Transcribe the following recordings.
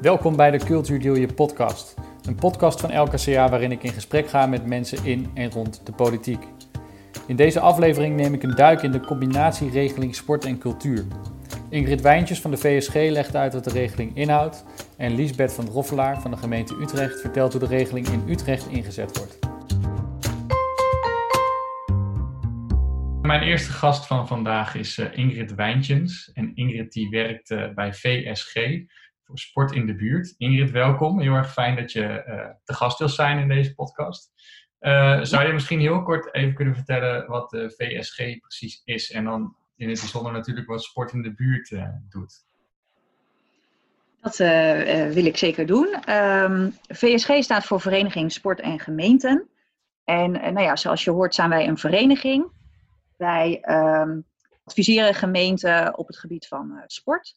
Welkom bij de Cultuur Deal Je podcast. Een podcast van LKCA waarin ik in gesprek ga met mensen in en rond de politiek. In deze aflevering neem ik een duik in de combinatieregeling sport en cultuur. Ingrid Wijntjes van de VSG legt uit wat de regeling inhoudt en Liesbeth van Roffelaar van de gemeente Utrecht vertelt hoe de regeling in Utrecht ingezet wordt. Mijn eerste gast van vandaag is eh, Ingrid Wijntjes. En Ingrid die werkt eh, bij VSG, Sport in de Buurt. Ingrid, welkom. Heel erg fijn dat je uh, te gast wil zijn in deze podcast. zou je misschien heel kort even kunnen vertellen wat de VSG precies is en dan in het bijzonder natuurlijk wat Sport in de Buurt doet? Dat wil ik zeker doen. Um, VSG staat voor Vereniging Sport en Gemeenten. En nou ja, zoals je hoort zijn wij een vereniging. Wij um, adviseren gemeenten op het gebied van sport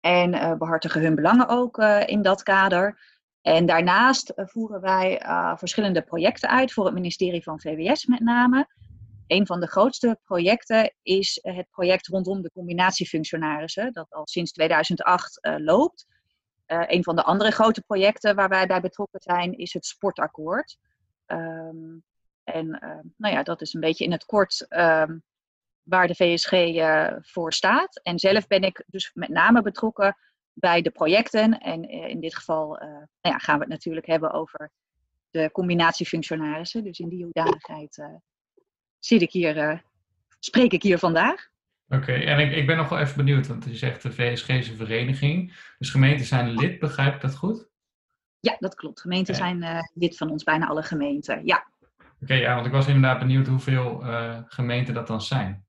en uh, behartigen hun belangen ook uh, in dat kader. En daarnaast voeren wij verschillende projecten uit voor het ministerie van VWS met name. Een van de grootste projecten is het project rondom de combinatiefunctionarissen, dat al sinds 2008 loopt. een van de andere grote projecten waar wij bij betrokken zijn is het Sportakkoord. Um, en nou ja, dat is een beetje in het kort um, waar de VSG eh, voor staat. En zelf ben ik dus met name betrokken bij de projecten. En uh, in dit geval nou ja, gaan we het natuurlijk hebben over de combinatiefunctionarissen. Dus in die hoedanigheid zit ik hier, spreek ik hier vandaag. Oké, en ik, ik ben nog wel even benieuwd, want je zegt de VSG is een vereniging. Dus gemeenten zijn lid, begrijp ik dat goed? Ja, dat klopt. Gemeenten zijn lid van ons, bijna alle gemeenten. Ja. Oké, ja, want ik was inderdaad benieuwd hoeveel uh, gemeenten dat dan zijn.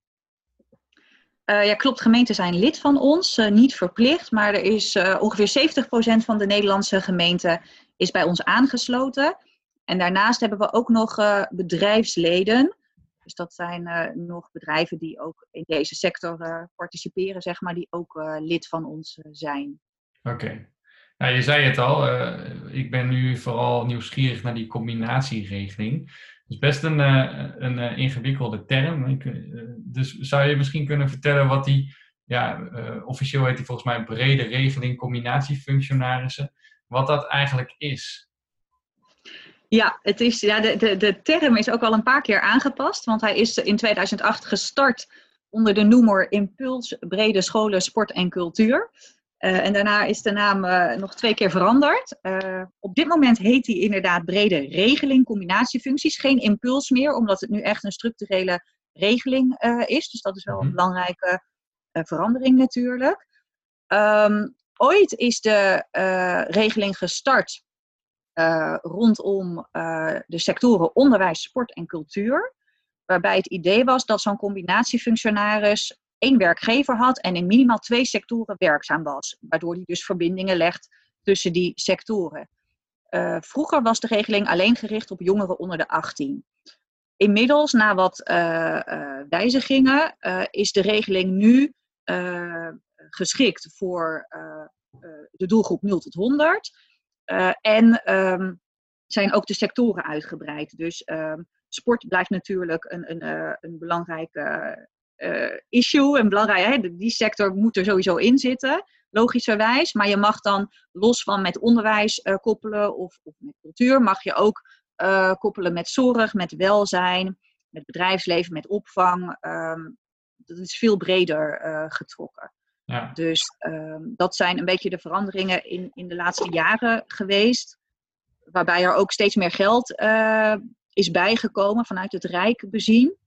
Uh, ja, klopt. Gemeenten zijn lid van ons, uh, niet verplicht, maar er is ongeveer 70% van de Nederlandse gemeenten is bij ons aangesloten. En daarnaast hebben we ook nog bedrijfsleden. Dus dat zijn nog bedrijven die ook in deze sector participeren, zeg maar, die ook lid van ons zijn. Oké. Nou, je zei het al, ik ben nu vooral nieuwsgierig naar die combinatieregeling is best een, uh, een uh, ingewikkelde term. Uh, dus zou je misschien kunnen vertellen wat die, ja, officieel heet die volgens mij brede regeling combinatiefunctionarissen, wat dat eigenlijk is? Ja, het is, ja de, de, de term is ook al een paar keer aangepast, want hij is in 2008 gestart onder de noemer Impuls Brede Scholen Sport en Cultuur. Uh, en daarna is de naam uh, nog twee keer veranderd. Uh, op dit moment heet hij inderdaad brede regeling, combinatiefuncties. Geen impuls meer, omdat het nu echt een structurele regeling is. Dus dat is wel een mhm. belangrijke verandering natuurlijk. Um, ooit is de regeling gestart rondom de sectoren onderwijs, sport en cultuur. Waarbij het idee was dat zo'n combinatiefunctionaris één werkgever had en in minimaal twee sectoren werkzaam was. Waardoor hij dus verbindingen legt tussen die sectoren. Uh, vroeger was de regeling alleen gericht op jongeren onder de 18. Inmiddels, na wat uh, uh, wijzigingen, is de regeling nu geschikt voor de doelgroep 0 tot 100. en um, zijn ook de sectoren uitgebreid. Dus um, sport blijft natuurlijk een, een, een belangrijke uh, issue en belangrijk. Hè? Die sector moet er sowieso in zitten, logischerwijs. Maar je mag dan los van met onderwijs uh, koppelen of, of, met cultuur, mag je ook uh, koppelen met zorg, met welzijn, met bedrijfsleven, met opvang. Um, dat is veel breder getrokken. Ja. Dus um, dat zijn een beetje de veranderingen in, in de laatste jaren geweest. Waarbij er ook steeds meer geld is bijgekomen vanuit het Rijk bezien.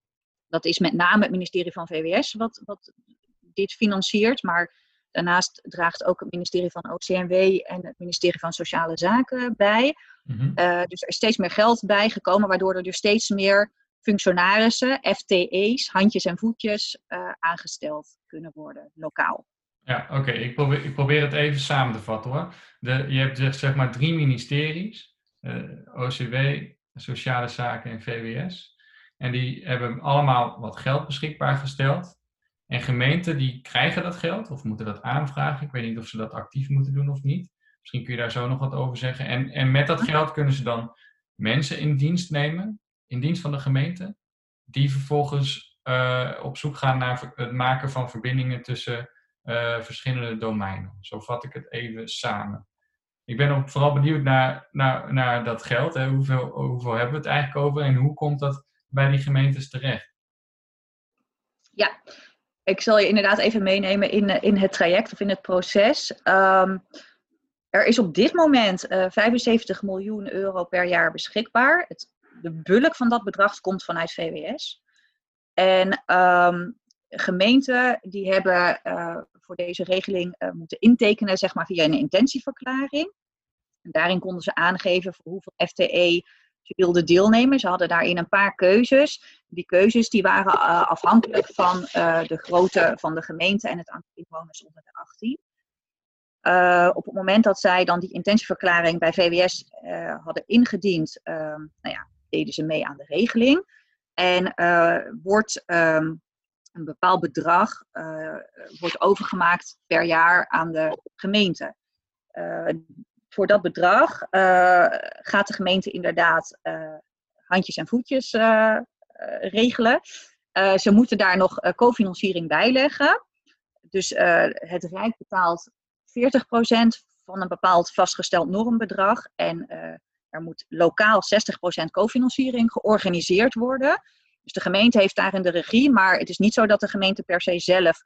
Dat is met name het ministerie van VWS wat, wat dit financiert. Maar daarnaast draagt ook het ministerie van OCMW en het ministerie van Sociale Zaken bij. Mm -hmm. uh, dus er is steeds meer geld bijgekomen, waardoor er dus steeds meer functionarissen, FTE's, handjes en voetjes, uh, aangesteld kunnen worden, lokaal. Ja, oké. Okay. Ik, probeer, ik probeer het even samen te vatten hoor. De, je hebt zeg, zeg maar drie ministeries, uh, OCW, Sociale Zaken en VWS. En die hebben allemaal wat geld beschikbaar gesteld. En gemeenten die krijgen dat geld of moeten dat aanvragen. Ik weet niet of ze dat actief moeten doen of niet. Misschien kun je daar zo nog wat over zeggen. En, en met dat geld kunnen ze dan mensen in dienst nemen, in dienst van de gemeente, die vervolgens uh, op zoek gaan naar het maken van verbindingen tussen uh, verschillende domeinen. Zo vat ik het even samen. ik ben ook vooral benieuwd naar, naar, naar dat geld. Hoeveel, hoeveel hebben we het eigenlijk over en hoe komt dat bij die gemeentes terecht? Ja, ik zal je inderdaad even meenemen in, in het traject of in het proces. Ehm, er is op dit moment uh, 75 miljoen euro per jaar beschikbaar. Het, de bulk van dat bedrag komt vanuit VWS. En ehm, gemeenten die hebben uh, voor deze regeling moeten intekenen zeg maar, via een intentieverklaring. En daarin konden ze aangeven voor hoeveel FTE wilden deelnemen. Ze hadden daarin een paar keuzes. Die keuzes die waren uh, afhankelijk van de grootte van de gemeente en het aantal inwoners onder de 18. Uh, op het moment dat zij dan die intentieverklaring bij VWS hadden ingediend, uh, nou ja, deden ze mee aan de regeling. En wordt um, een bepaald bedrag wordt overgemaakt per jaar aan de gemeente. Voor dat bedrag gaat de gemeente inderdaad handjes en voetjes regelen. ze moeten daar nog cofinanciering bij leggen. Dus het Rijk betaalt 40% van een bepaald vastgesteld normbedrag. En er moet lokaal 60% cofinanciering georganiseerd worden. Dus de gemeente heeft daarin de regie, maar het is niet zo dat de gemeente per se zelf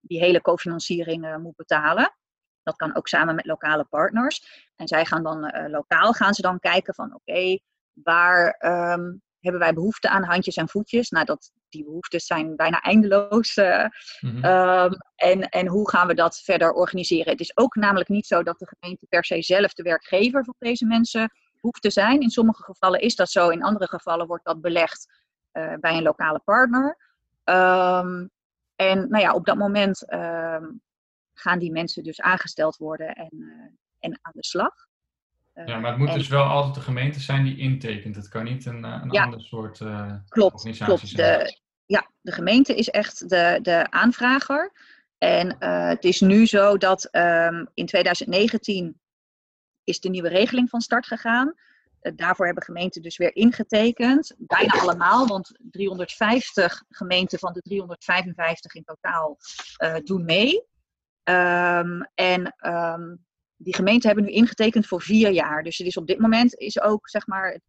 die hele cofinanciering uh, moet betalen. Dat kan ook samen met lokale partners. En zij gaan dan uh, lokaal gaan ze dan kijken van oké, okay, waar um, hebben wij behoefte aan handjes en voetjes? Nou, dat, die behoeftes zijn bijna eindeloos. Uh, mm-hmm. um, en, en hoe gaan we dat verder organiseren? Het is ook namelijk niet zo dat de gemeente per se zelf de werkgever van deze mensen hoeft te zijn. In sommige gevallen is dat zo, in andere gevallen wordt dat belegd uh, bij een lokale partner. Um, en nou ja, op dat moment um, gaan die mensen dus aangesteld worden en, uh, en aan de slag. Ja, maar het moet en, dus wel altijd de gemeente zijn die intekent. Het kan niet een, een ja, ander soort klopt, organisatie klopt. zijn. De, ja, de gemeente is echt de, de aanvrager. En het is nu zo dat um, in 2019 is de nieuwe regeling van start gegaan. Daarvoor hebben gemeenten dus weer ingetekend. Bijna allemaal, want 350 gemeenten van de 355 in totaal uh, doen mee. Um, en um, die gemeenten hebben nu ingetekend voor vier jaar. Dus het is op dit moment is ook, zeg maar,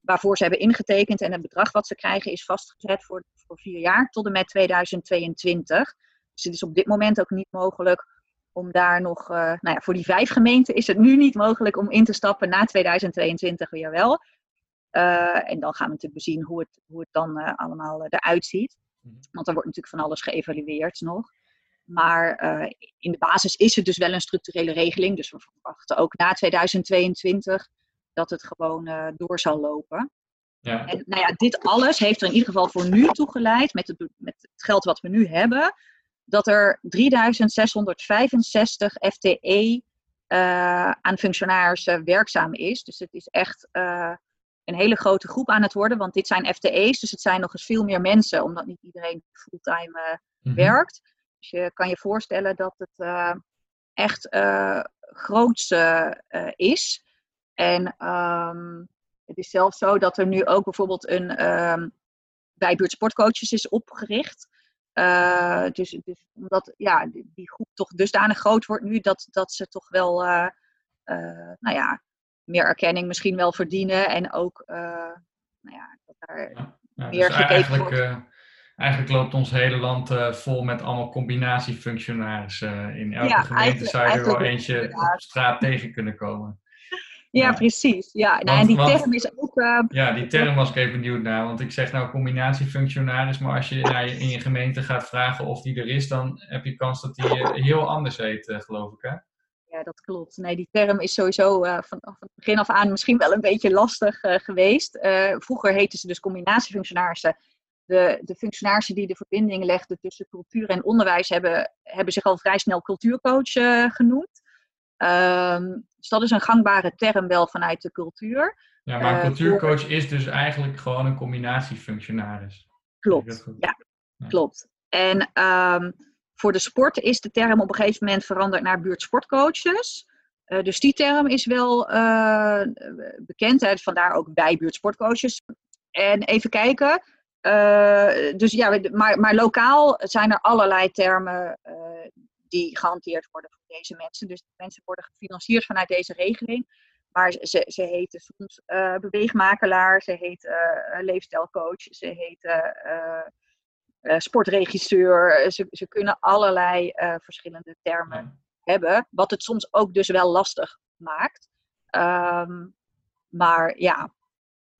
waarvoor ze hebben ingetekend en het bedrag wat ze krijgen is vastgezet voor, voor vier jaar tot en met 2022. Dus het is op dit moment ook niet mogelijk om daar nog, uh, nou ja, voor die vijf gemeenten is het nu niet mogelijk om in te stappen na 2022 weer wel. Uh, en dan gaan we natuurlijk bezien hoe het, hoe het dan uh, allemaal eruit ziet. Mhm. Want er wordt natuurlijk van alles geëvalueerd nog. Maar uh, in de basis is het dus wel een structurele regeling. Dus we verwachten ook na 2022 dat het gewoon uh, door zal lopen. Ja. En nou ja, dit alles heeft er in ieder geval voor nu toe geleid, met het, met het geld wat we nu hebben, dat er 3665 FTE uh, aan functionarissen werkzaam is. Dus het is echt uh, een hele grote groep aan het worden, want dit zijn FTE's, dus het zijn nog eens veel meer mensen, omdat niet iedereen fulltime mm -hmm. werkt. Dus je kan je voorstellen dat het uh, echt uh, groots uh, is. En um, het is zelfs zo dat er nu ook bijvoorbeeld een um, bijbuurt sportcoaches is opgericht. dus, dus omdat ja, die, groep toch dusdanig groot wordt nu dat, dat ze toch wel nou ja, meer erkenning misschien wel verdienen. En ook nou ja, dat daar ja, ja, meer dus gekeken wordt eigenlijk loopt ons hele land uh, vol met allemaal combinatiefunctionarissen. In elke ja, gemeente zou je er wel eentje op straat tegen kunnen komen. Ja, ja. precies. Ja, nou, en die want, term is ook. Uh, ja, die term was ik even benieuwd naar. Want ik zeg nou combinatiefunctionaris, maar als je naar je, in je gemeente gaat vragen of die er is, dan heb je kans dat die uh, heel anders heet, geloof ik. Hè? Ja, dat klopt. Nee, die term is sowieso van, van het begin af aan misschien wel een beetje lastig geweest. vroeger heten ze dus combinatiefunctionarissen de, de functionarissen die de verbinding legden tussen cultuur en onderwijs hebben, hebben zich al vrij snel cultuurcoach uh, genoemd. Um, dus dat is een gangbare term wel vanuit de cultuur. Ja, maar uh, cultuurcoach voor... is dus eigenlijk gewoon een combinatiefunctionaris. Klopt, ja, ja, klopt. En um, voor de sport is de term op een gegeven moment veranderd naar buurtsportcoaches. Uh, dus die term is wel bekend, hè, vandaar ook bij buurtsportcoaches. En even kijken, dus ja, maar, maar lokaal zijn er allerlei termen uh, die gehanteerd worden voor deze mensen. Dus mensen worden gefinancierd vanuit deze regeling. Maar ze, ze heten soms uh, beweegmakelaar, ze heet uh, leefstijlcoach, ze heet uh, sportregisseur. Ze, ze kunnen allerlei verschillende termen hebben, wat het soms ook dus wel lastig maakt. Um, maar ja,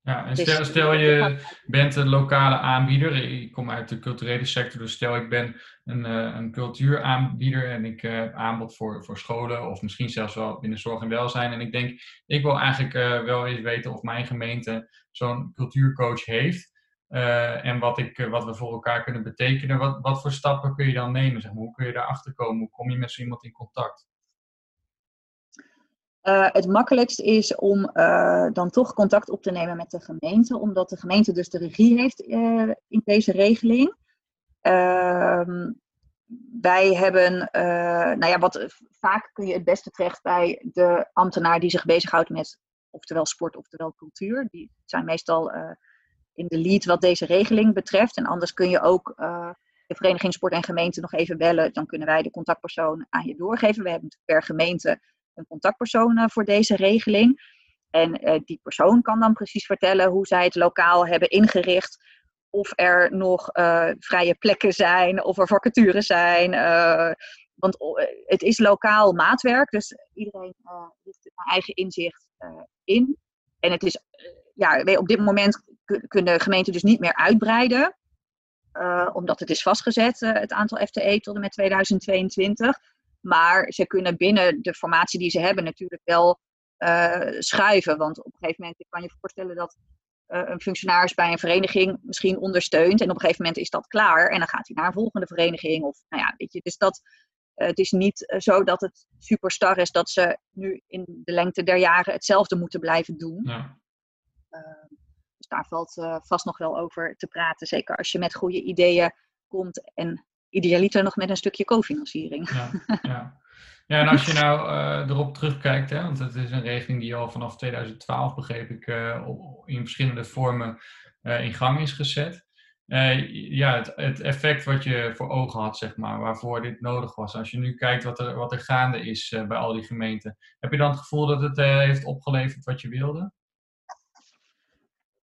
ja, en stel, stel je bent een lokale aanbieder, ik kom uit de culturele sector, dus stel ik ben een, uh, een cultuuraanbieder en ik heb uh, aanbod voor, voor scholen of misschien zelfs wel binnen zorg en welzijn. En ik denk, ik wil eigenlijk uh, wel eens weten of mijn gemeente zo'n cultuurcoach heeft eh, en wat, ik, wat we voor elkaar kunnen betekenen. Wat, wat voor stappen kun je dan nemen? Zeg maar? Hoe kun je daarachter komen? Hoe kom je met zo iemand in contact? Uh, het makkelijkst is om uh, dan toch contact op te nemen met de gemeente, omdat de gemeente dus de regie heeft uh, in deze regeling. Ehm, wij hebben, nou ja, wat vaak kun je het beste terecht bij de ambtenaar die zich bezighoudt met oftewel sport, oftewel cultuur. Die zijn meestal in de lead wat deze regeling betreft. En anders kun je ook de Vereniging Sport en Gemeente nog even bellen. Dan kunnen wij de contactpersoon aan je doorgeven. We hebben per gemeente een contactpersoon voor deze regeling. En uh, die persoon kan dan precies vertellen hoe zij het lokaal hebben ingericht. Of er nog uh, vrije plekken zijn, of er vacatures zijn. Want het is lokaal maatwerk, dus iedereen heeft een eigen inzicht in. En het is, ja, op dit moment kunnen gemeenten dus niet meer uitbreiden. omdat het is vastgezet, het aantal FTE tot en met 2022. Maar ze kunnen binnen de formatie die ze hebben natuurlijk wel uh, schuiven. Want op een gegeven moment kan je voorstellen dat uh, een functionaris bij een vereniging misschien ondersteunt. En op een gegeven moment is dat klaar. En dan gaat hij naar een volgende vereniging. Of, nou ja, weet je, dus dat, uh, het is niet zo dat het super star is dat ze nu in de lengte der jaren hetzelfde moeten blijven doen. Ja. dus daar valt vast nog wel over te praten. Zeker als je met goede ideeën komt en idealiter nog met een stukje cofinanciering. Ja, ja. ja, en als je nou uh, erop terugkijkt, hè, want het is een regeling die al vanaf 2012, begreep ik, uh, in verschillende vormen uh, in gang is gezet. ja, het, het, effect wat je voor ogen had, zeg maar, waarvoor dit nodig was. Als je nu kijkt wat er, wat er gaande is bij al die gemeenten, heb je dan het gevoel dat het heeft opgeleverd wat je wilde?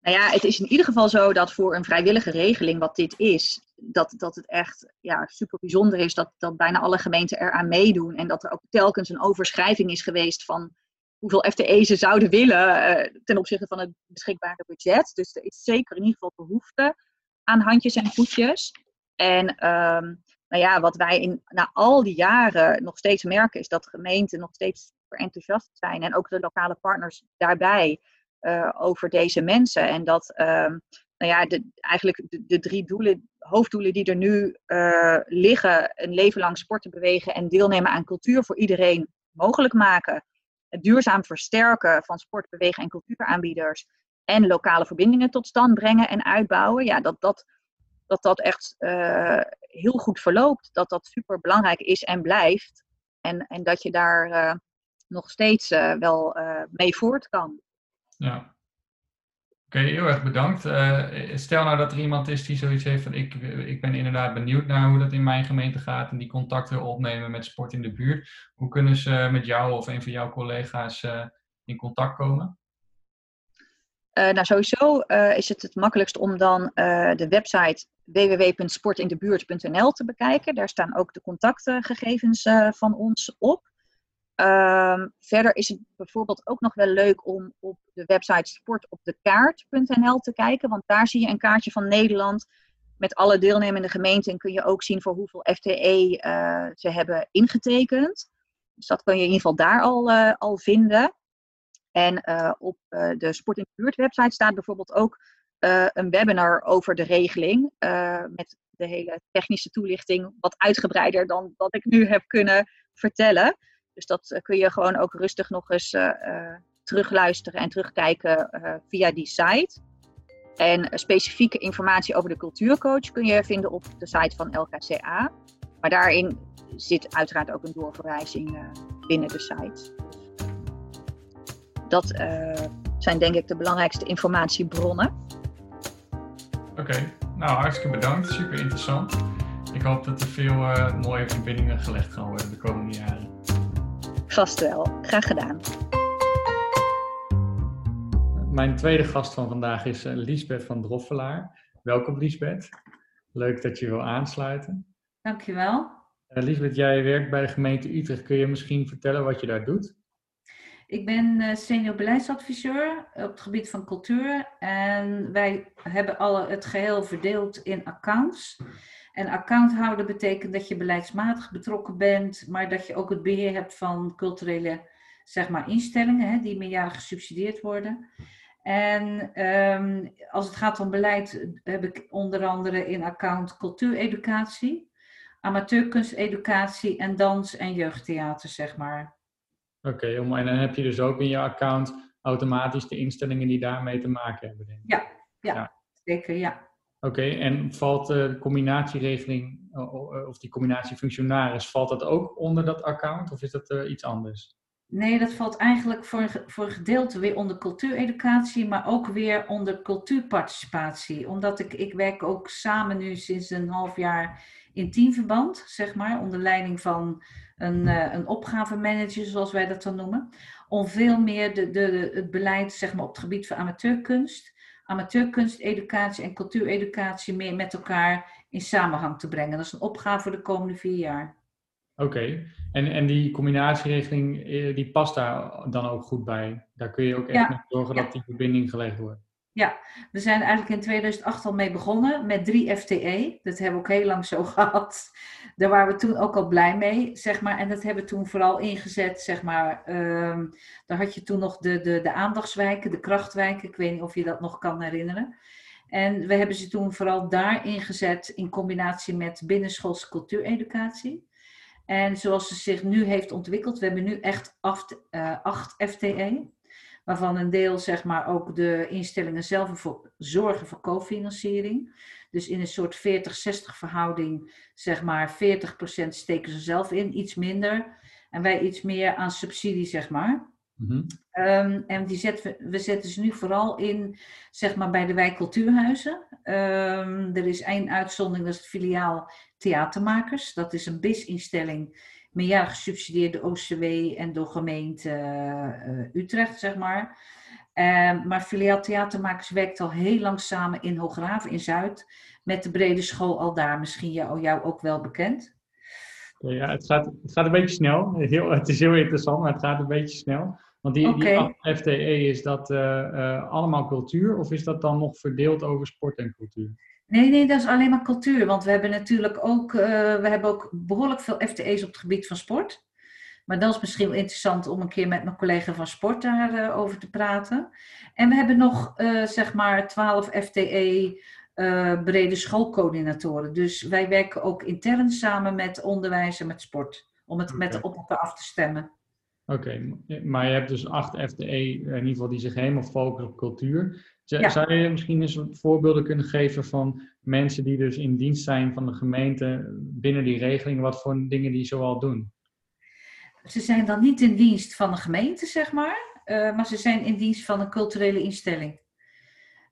Nou ja, het is in ieder geval zo dat voor een vrijwillige regeling, wat dit is, dat, dat het echt ja, super bijzonder is dat, dat bijna alle gemeenten eraan meedoen. En dat er ook telkens een overschrijving is geweest van hoeveel FTE ze zouden willen uh, ten opzichte van het beschikbare budget. Dus er is zeker in ieder geval behoefte aan handjes en voetjes. En um, nou ja, wat wij in, na al die jaren nog steeds merken, is dat gemeenten nog steeds super enthousiast zijn. En ook de lokale partners daarbij. Uh, over deze mensen. En dat, uh, nou ja, eigenlijk de, drie doelen, hoofddoelen die er nu uh, liggen, een leven lang sporten, bewegen en deelnemen aan cultuur voor iedereen mogelijk maken. Het duurzaam versterken van sport, bewegen en cultuuraanbieders. En lokale verbindingen tot stand brengen en uitbouwen. Ja, dat dat, dat, dat echt heel goed verloopt. Dat dat super belangrijk is en blijft. En, en dat je daar nog steeds wel mee voort kan. Ja. Oké, heel erg bedankt. Uh, stel nou dat er iemand is die zoiets heeft van ik, ik ben inderdaad benieuwd naar hoe dat in mijn gemeente gaat en die contact wil opnemen met sport in de buurt. Hoe kunnen ze met jou of een van jouw collega's uh, in contact komen? Uh, nou, sowieso is het het makkelijkst om dan de website www.sportindebuurt.nl te bekijken. Daar staan ook de contactgegevens van ons op. Um, verder is het bijvoorbeeld ook nog wel leuk om op de website sportopdekaart.nl te kijken, want daar zie je een kaartje van Nederland met alle deelnemende gemeenten en kun je ook zien voor hoeveel FTE uh, ze hebben ingetekend. Dus dat kun je in ieder geval daar al, uh, al vinden. En uh, op de Sport in de Buurt website staat bijvoorbeeld ook een webinar over de regeling met de hele technische toelichting wat uitgebreider dan wat ik nu heb kunnen vertellen. Dus dat eh, kun je gewoon ook rustig nog eens uh, terugluisteren en terugkijken via die site. En specifieke informatie over de cultuurcoach kun je vinden op de site van LKCA. Maar daarin zit uiteraard ook een doorverwijzing binnen de site. Dat zijn denk ik de belangrijkste informatiebronnen. Oké, nou hartstikke bedankt. Super interessant. Ik hoop dat er veel mooie verbindingen gelegd gaan worden de komende jaren. Vast wel. Graag gedaan. Mijn tweede gast van vandaag is uh, Liesbeth van Droffelaar. Welkom Liesbeth. Leuk dat je wil aansluiten. Dankjewel. Uh, Liesbeth, jij werkt bij de gemeente Utrecht. Kun je misschien vertellen wat je daar doet? Ik ben uh, senior beleidsadviseur op het gebied van cultuur. En wij hebben alle, het geheel verdeeld in accounts. En accounthouder betekent dat je beleidsmatig betrokken bent, maar dat je ook het beheer hebt van culturele zeg maar, instellingen hè, die meerjarig gesubsidieerd worden. En um, als het gaat om beleid heb ik onder andere in account cultuureducatie, amateurkunsteducatie en dans- en jeugdtheater, zeg maar. Oké, okay, en dan heb je dus ook in je account automatisch de instellingen die daarmee te maken hebben. Denk ik. Ja, ja, ja, zeker, ja. Oké, en valt de combinatieregeling of die combinatiefunctionaris, valt dat ook onder dat account of is dat uh, iets anders? Nee, dat valt eigenlijk voor, voor een gedeelte weer onder cultuureducatie, maar ook weer onder cultuurparticipatie. Omdat ik, ik werk ook samen nu sinds een half jaar in teamverband, zeg maar, onder leiding van een, uh, een opgavemanager, zoals wij dat dan noemen. Om veel meer de, de, het beleid zeg maar, op het gebied van amateurkunst amateurkunsteducatie en cultuureducatie meer met elkaar in samenhang te brengen. Dat is een opgave voor de komende vier jaar. Oké, en, en die combinatieregeling, eh, die past daar dan ook goed bij? Daar kun je ook echt ja. mee zorgen dat die verbinding gelegd wordt? Ja, we zijn eigenlijk in 2008 al mee begonnen met drie FTE. Dat hebben we ook heel lang zo gehad. Daar waren we toen ook al blij mee, zeg maar. En dat hebben we toen vooral ingezet, zeg maar. Um, daar had je toen nog de, de, de aandachtswijken, de krachtwijken. Ik weet niet of je dat nog kan herinneren. En we hebben ze toen vooral daar ingezet in combinatie met binnenschoolse cultuureducatie. En zoals ze zich nu heeft ontwikkeld, we hebben nu echt acht, uh, acht FTE waarvan een deel zeg maar ook de instellingen zelf voor zorgen voor cofinanciering. Dus in een soort 40-60 verhouding, zeg maar 40% steken ze zelf in, iets minder. En wij iets meer aan subsidie, zeg maar. Mm-hmm. Um, en die zetten we, we zetten ze nu vooral in, zeg maar, bij de wijk cultuurhuizen. Um, er is één uitzondering, dat is het filiaal Theatermakers. Dat is een BIS-instelling meerjarig gesubsidieerde OCW en door gemeente uh, Utrecht, zeg maar. Uh, maar filiaal Theatermakers werkt al heel lang samen in Hooggraven in Zuid met de brede school al daar. Misschien jou, jou ook wel bekend. Ja, het gaat, het gaat een beetje snel. Heel, het is heel interessant, maar het gaat een beetje snel. Want die, okay. die FTE, is dat uh, allemaal cultuur of is dat dan nog verdeeld over sport en cultuur? Nee, nee, dat is alleen maar cultuur. Want we hebben natuurlijk ook, uh, we hebben ook behoorlijk veel FTE's op het gebied van sport. Maar dat is misschien wel interessant om een keer met mijn collega van sport daarover uh, over te praten. En we hebben nog, uh, zeg maar, 12 FTE brede schoolcoördinatoren. Dus wij werken ook intern samen met onderwijs en met sport. Om het okay. met op elkaar af te stemmen. Oké, okay. maar je hebt dus acht FTE in ieder geval die zich helemaal focussen op cultuur. Ja. Zou je misschien eens voorbeelden kunnen geven van mensen die dus in dienst zijn van de gemeente binnen die regeling, wat voor dingen die zoal doen? Ze zijn dan niet in dienst van de gemeente, zeg maar, uh, maar ze zijn in dienst van een culturele instelling.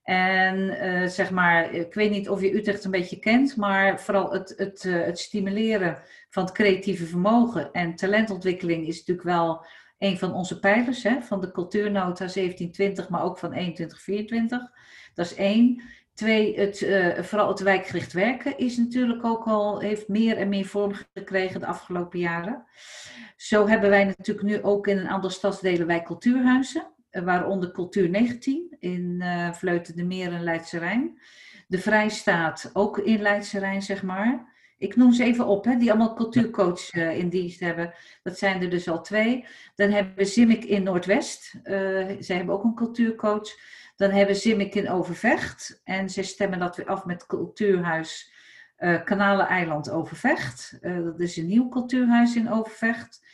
En uh, zeg maar, ik weet niet of je Utrecht een beetje kent, maar vooral het, het, uh, het stimuleren van het creatieve vermogen en talentontwikkeling is natuurlijk wel een van onze pijlers hè, van de cultuurnota 1720, maar ook van 2124. Dat is één. Twee, het, uh, vooral het wijkgericht werken is natuurlijk ook al, heeft meer en meer vorm gekregen de afgelopen jaren. Zo hebben wij natuurlijk nu ook in een aantal stadsdelen wijkcultuurhuizen, uh, waaronder Cultuur 19 in uh, Vleuten de Meer en Leidse Rijn. De Vrijstaat ook in Leidse Rijn, zeg maar. Ik noem ze even op, hè, die allemaal cultuurcoach uh, in dienst hebben. Dat zijn er dus al twee. Dan hebben we Zimik in Noordwest. Uh, zij hebben ook een cultuurcoach. Dan hebben we Zimik in Overvecht. En ze stemmen dat weer af met cultuurhuis uh, Kanaleneiland Overvecht. dat is een nieuw cultuurhuis in Overvecht.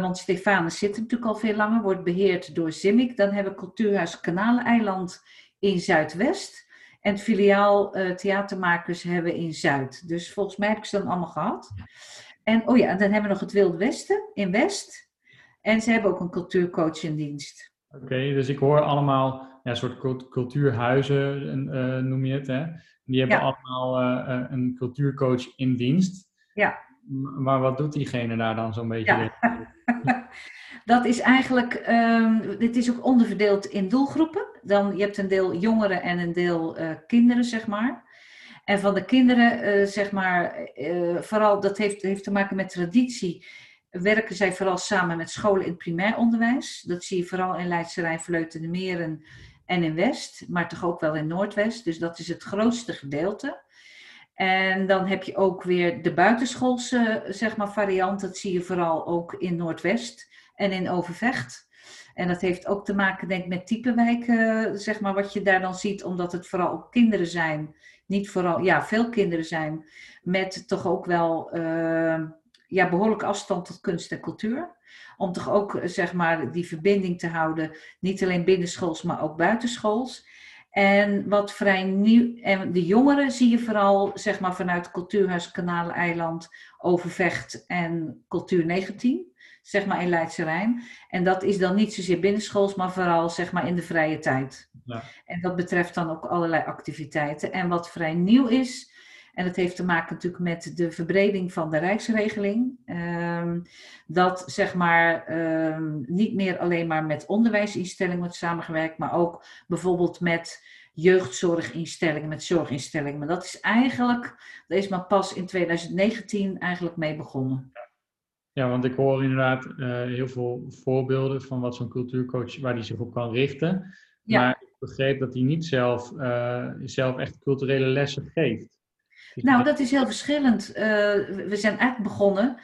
want Stefanus zit er natuurlijk al veel langer, wordt beheerd door Zimik. Dan hebben we cultuurhuis Kanaleneiland in Zuidwest. En het filiaal uh, theatermakers hebben in Zuid. Dus volgens mij heb ik ze dan allemaal gehad. En oh ja, dan hebben we nog het Wilde Westen in West. En ze hebben ook een cultuurcoach in dienst. Oké, dus ik hoor allemaal ja, soort cultuurhuizen, uh, noem je het. Hè? Die hebben ja. allemaal uh, een cultuurcoach in dienst. Ja. Maar wat doet diegene daar dan zo'n beetje? Ja. dat is eigenlijk, um, dit is ook onderverdeeld in doelgroepen. Dan, je hebt een deel jongeren en een deel uh, kinderen, zeg maar. En van de kinderen, uh, zeg maar, uh, vooral dat heeft, heeft te maken met traditie, werken zij vooral samen met scholen in het primair onderwijs. Dat zie je vooral in Leidse Rijn, Vleuten de Meren en in West, maar toch ook wel in Noordwest. Dus dat is het grootste gedeelte. En dan heb je ook weer de buitenschoolse zeg maar, variant. Dat zie je vooral ook in Noordwest en in Overvecht. En dat heeft ook te maken, denk ik, met type wijken, zeg maar, wat je daar dan ziet, omdat het vooral kinderen zijn. Niet vooral, ja, veel kinderen zijn, met toch ook wel uh, ja, behoorlijke afstand tot kunst en cultuur. Om toch ook, zeg maar, die verbinding te houden, niet alleen binnenschools, maar ook buitenschools. En wat vrij nieuw, en de jongeren zie je vooral zeg maar, vanuit Cultuurhuis Kanaleiland, Overvecht en Cultuur 19, zeg maar in Leidse Rijn. En dat is dan niet zozeer binnenschools, maar vooral zeg maar in de vrije tijd. Ja. En dat betreft dan ook allerlei activiteiten. En wat vrij nieuw is, en dat heeft te maken natuurlijk met de verbreding van de Rijksregeling. Um, dat zeg maar um, niet meer alleen maar met onderwijsinstellingen wordt samengewerkt, maar ook bijvoorbeeld met jeugdzorginstellingen, met zorginstellingen. Maar dat is eigenlijk, daar is maar pas in 2019 eigenlijk mee begonnen. Ja, want ik hoor inderdaad uh, heel veel voorbeelden van wat zo'n cultuurcoach, waar die zich op kan richten. Ja. Maar ik begreep dat hij niet zelf, uh, zelf echt culturele lessen geeft. Nou, dat is heel verschillend. Uh, we zijn eigenlijk begonnen,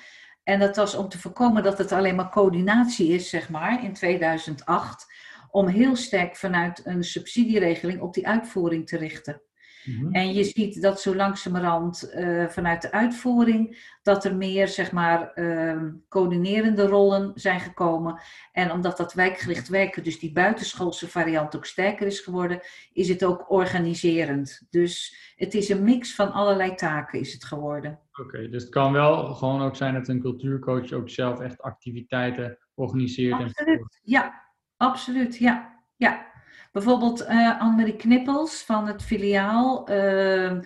en dat was om te voorkomen dat het alleen maar coördinatie is, zeg maar, in 2008, om heel sterk vanuit een subsidieregeling op die uitvoering te richten. Mhm. En je ziet dat zo langzamerhand uh, vanuit de uitvoering dat er meer zeg maar uh, coördinerende rollen zijn gekomen. En omdat dat wijkgericht werken, dus die buitenschoolse variant ook sterker is geworden, is het ook organiserend. Dus het is een mix van allerlei taken is het geworden. Oké, dus het kan wel gewoon ook zijn dat een cultuurcoach ook zelf echt activiteiten organiseert. Absoluut, ja, absoluut, ja. ja. Bijvoorbeeld uh, Annemarie Knippels van het filiaal uh,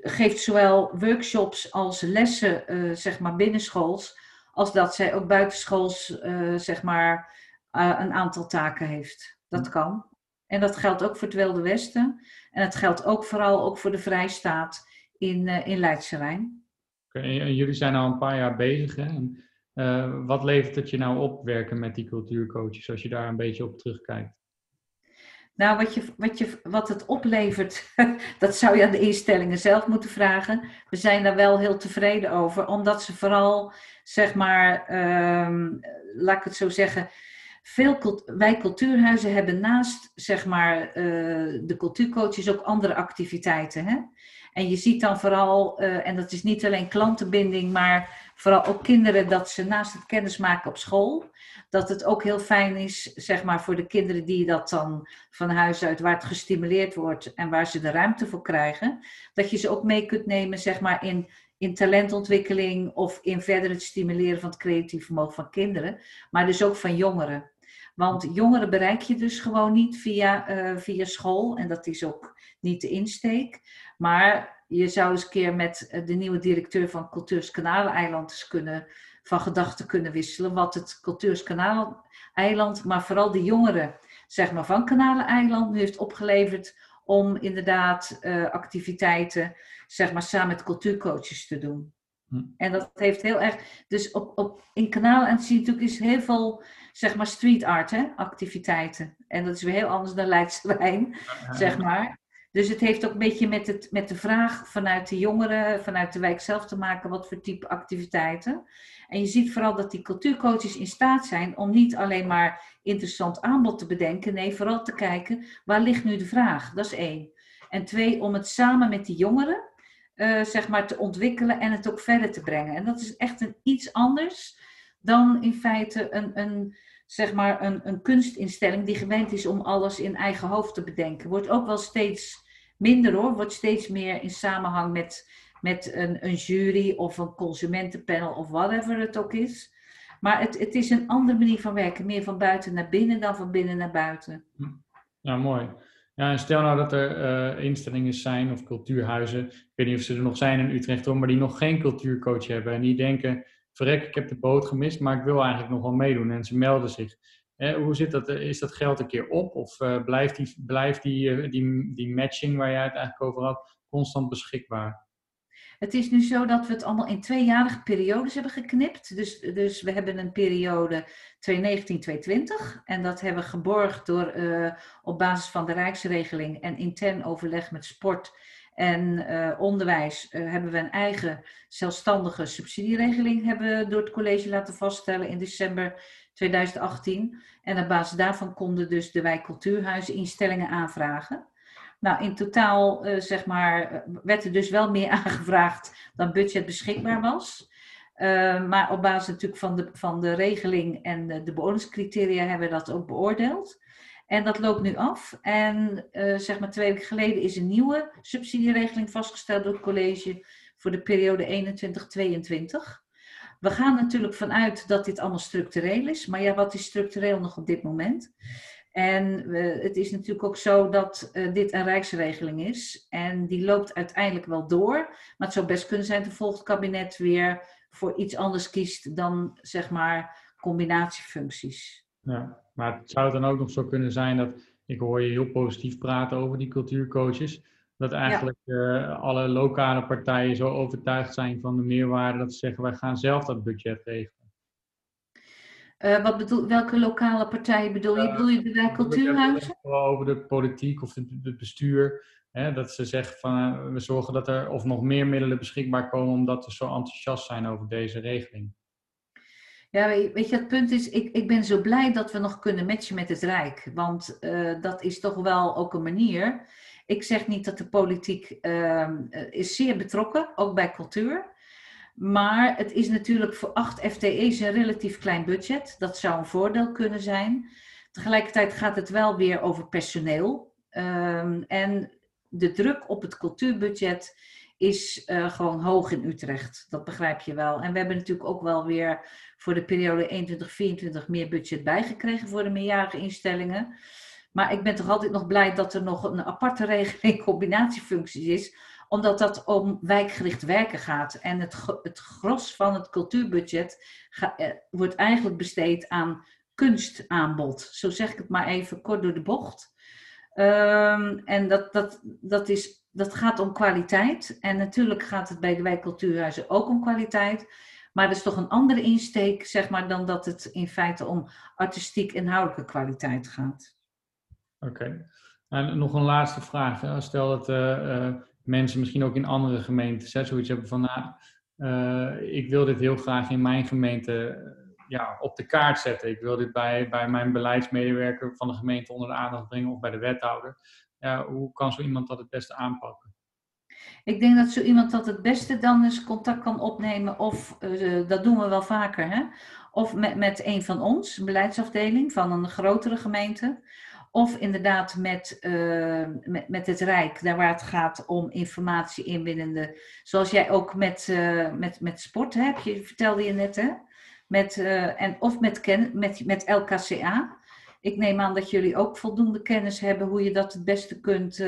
geeft zowel workshops als lessen, uh, zeg maar binnenschools, als dat zij ook buitenschools, zeg maar, een aantal taken heeft. Dat kan. En dat geldt ook voor het Wilde Westen. En het geldt ook vooral ook voor de Vrijstaat in, in Leidse Rijn. Okay, en jullie zijn al een paar jaar bezig. Hè? En, wat levert het je nou op werken met die cultuurcoaches, als je daar een beetje op terugkijkt? Nou, wat, je, wat, je, wat het oplevert, dat zou je aan de instellingen zelf moeten vragen. We zijn daar wel heel tevreden over, omdat ze vooral, zeg maar, um, laat ik het zo zeggen, veel wij cultuurhuizen hebben naast, zeg maar, uh, de cultuurcoaches ook andere activiteiten. Hè? En je ziet dan vooral, uh, en dat is niet alleen klantenbinding, maar vooral ook kinderen, dat ze naast het kennismaken op school, dat het ook heel fijn is, zeg maar, voor de kinderen die dat dan van huis uit, waar het gestimuleerd wordt en waar ze de ruimte voor krijgen, dat je ze ook mee kunt nemen, zeg maar, in, in talentontwikkeling of in verder het stimuleren van het creatief vermogen van kinderen, maar dus ook van jongeren. Want jongeren bereik je dus gewoon niet via, uh, via school en dat is ook niet de insteek. Maar je zou eens een keer met eh, de nieuwe directeur van Cultuurs Kanaleiland eens kunnen van gedachten kunnen wisselen. Wat het Cultuurskanaal-eiland, maar vooral de jongeren zeg maar, van Kanaleiland nu heeft opgeleverd om inderdaad uh, activiteiten zeg maar, samen met cultuurcoaches te doen. Hm. En dat heeft heel erg. Dus op, op, in Kanaal en zie je natuurlijk is heel veel zeg maar street art hè, activiteiten. En dat is weer heel anders dan Leidse Wijn, zeg maar. Dus het heeft ook een beetje met, het, met de vraag vanuit de jongeren, vanuit de wijk zelf te maken, wat voor type activiteiten. En je ziet vooral dat die cultuurcoaches in staat zijn om niet alleen maar interessant aanbod te bedenken, nee, vooral te kijken waar ligt nu de vraag. Dat is één. En twee, om het samen met die jongeren uh, zeg maar te ontwikkelen en het ook verder te brengen. En dat is echt een iets anders dan in feite een, een, zeg maar een, een kunstinstelling die gewend is om alles in eigen hoofd te bedenken. Wordt ook wel steeds minder hoor, wordt steeds meer in samenhang met met een, een jury of een consumentenpanel of whatever het ook is. Maar het, het is een andere manier van werken. Meer van buiten naar binnen dan van binnen naar buiten. Hm. Ja, mooi. Ja, en stel nou dat er uh, instellingen zijn of cultuurhuizen, ik weet niet of ze er nog zijn in Utrecht, hoor, maar die nog geen cultuurcoach hebben en die denken, verrek, ik heb de boot gemist, maar ik wil eigenlijk nog wel meedoen. En ze melden zich. Hoe zit dat? Is dat geld een keer op? Of blijft, die, blijft die, die, die matching waar jij het eigenlijk over had constant beschikbaar? Het is nu zo dat we het allemaal in tweejarige periodes hebben geknipt. Dus, dus we hebben een periode 2019-2020. En dat hebben we geborgd door op basis van de Rijksregeling en intern overleg met sport en onderwijs hebben we een eigen zelfstandige subsidieregeling hebben door het college laten vaststellen in december 2018. En op basis daarvan konden dus de wijk cultuurhuizen instellingen aanvragen. Nou, in totaal uh, zeg maar, werd er dus wel meer aangevraagd dan budget beschikbaar was. Uh, maar op basis natuurlijk van de, van de regeling en de, de beoordelingscriteria hebben we dat ook beoordeeld. En dat loopt nu af. En zeg maar twee weken geleden is een nieuwe subsidieregeling vastgesteld door het college voor de periode 21-22. We gaan natuurlijk vanuit dat dit allemaal structureel is. Maar ja, wat is structureel nog op dit moment? En uh, het is natuurlijk ook zo dat uh, dit een rijksregeling is. En die loopt uiteindelijk wel door. Maar het zou best kunnen zijn dat volgend kabinet weer voor iets anders kiest dan zeg maar combinatiefuncties. Ja, maar het zou dan ook nog zo kunnen zijn dat, ik hoor je heel positief praten over die cultuurcoaches, dat eigenlijk ja. uh, alle lokale partijen zo overtuigd zijn van de meerwaarde dat ze zeggen wij gaan zelf dat budget regelen. Uh, wat bedoel, welke lokale partijen bedoel je? Bedoel je de cultuurhuizen? Over de politiek of het bestuur. Hè, dat ze zeggen van uh, we zorgen dat er of nog meer middelen beschikbaar komen omdat we zo enthousiast zijn over deze regeling. Ja, weet je, het punt is, ik, ik ben zo blij dat we nog kunnen matchen met het Rijk. Want dat is toch wel ook een manier. Ik zeg niet dat de politiek ehm, is zeer betrokken, ook bij cultuur. Maar het is natuurlijk voor 8 FTE's een relatief klein budget. Dat zou een voordeel kunnen zijn. Tegelijkertijd gaat het wel weer over personeel. Um, en de druk op het cultuurbudget is uh, gewoon hoog in Utrecht. Dat begrijp je wel. En we hebben natuurlijk ook wel weer voor de periode 21-24 meer budget bijgekregen voor de meerjarige instellingen. Maar ik ben toch altijd nog blij dat er nog een aparte regeling combinatiefuncties is omdat dat om wijkgericht werken gaat. En het, het gros van het cultuurbudget eh, wordt eigenlijk besteed aan kunstaanbod. Zo zeg ik het maar even kort door de bocht. Um, en dat, dat, dat, is, dat gaat om kwaliteit. En natuurlijk gaat het bij de wijkcultuurhuizen ook om kwaliteit. Maar dat is toch een andere insteek, zeg maar, dan dat het in feite om artistiek inhoudelijke kwaliteit gaat. Oké. En nog een laatste vraag. Stel dat uh, uh, mensen misschien ook in andere gemeentes hè, zoiets hebben van, nou, uh, ik wil dit heel graag in mijn gemeente eh, ja, op de kaart zetten. Ik wil dit bij, bij mijn beleidsmedewerker van de gemeente onder de aandacht brengen of bij de wethouder. Ja, hoe kan zo iemand dat het beste aanpakken? Ik denk dat zo iemand dat het beste dan eens contact kan opnemen, of dat doen we wel vaker, hè? of met, met een van ons, een beleidsafdeling van een grotere gemeente. Of inderdaad met, uh, met, met het Rijk, daar waar het gaat om informatie inwinnende. Zoals jij ook met, uh, met, met sport hebt, je, vertelde je net, hè? Met, uh, en, of met, ken, met, met LKCA. Ik neem aan dat jullie ook voldoende kennis hebben hoe je dat het beste kunt,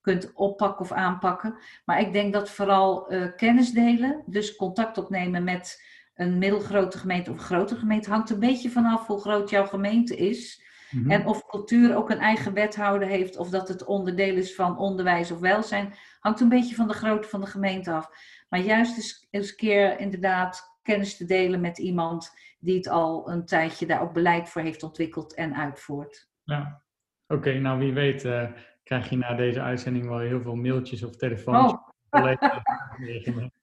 kunt oppakken of aanpakken. Maar ik denk dat vooral kennis delen, dus contact opnemen met een middelgrote gemeente of grote gemeente, hangt een beetje vanaf hoe groot jouw gemeente is. Mhm. En of cultuur ook een eigen wethouder heeft, of dat het onderdeel is van onderwijs of welzijn, hangt een beetje van de grootte van de gemeente af. Maar juist eens, eens een keer inderdaad kennis te delen met iemand die het al een tijdje daar ook beleid voor heeft ontwikkeld en uitvoert. Ja, oké, nou wie weet uh, krijg je na deze uitzending wel heel veel mailtjes of telefoons. Oh.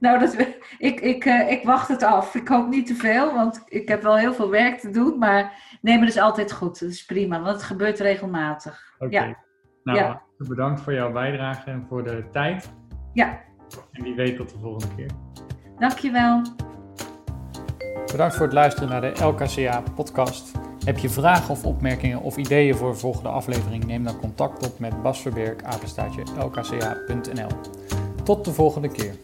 Nou, dat, ik, ik, uh, ik wacht het af. Ik hoop niet te veel, want ik heb wel heel veel werk te doen. Maar nee, maar dat is altijd goed. Dat is prima, want het gebeurt regelmatig. Oké. Ja. Nou, ja. bedankt voor jouw bijdrage en voor de tijd. Ja. En wie weet tot de volgende keer. Dankjewel. Bedankt voor het luisteren naar de LKCA-podcast. Heb je vragen of opmerkingen of ideeën voor de volgende aflevering? Neem dan contact op met Bas Verberg, apenstaatje lkca.nl. Tot de volgende keer.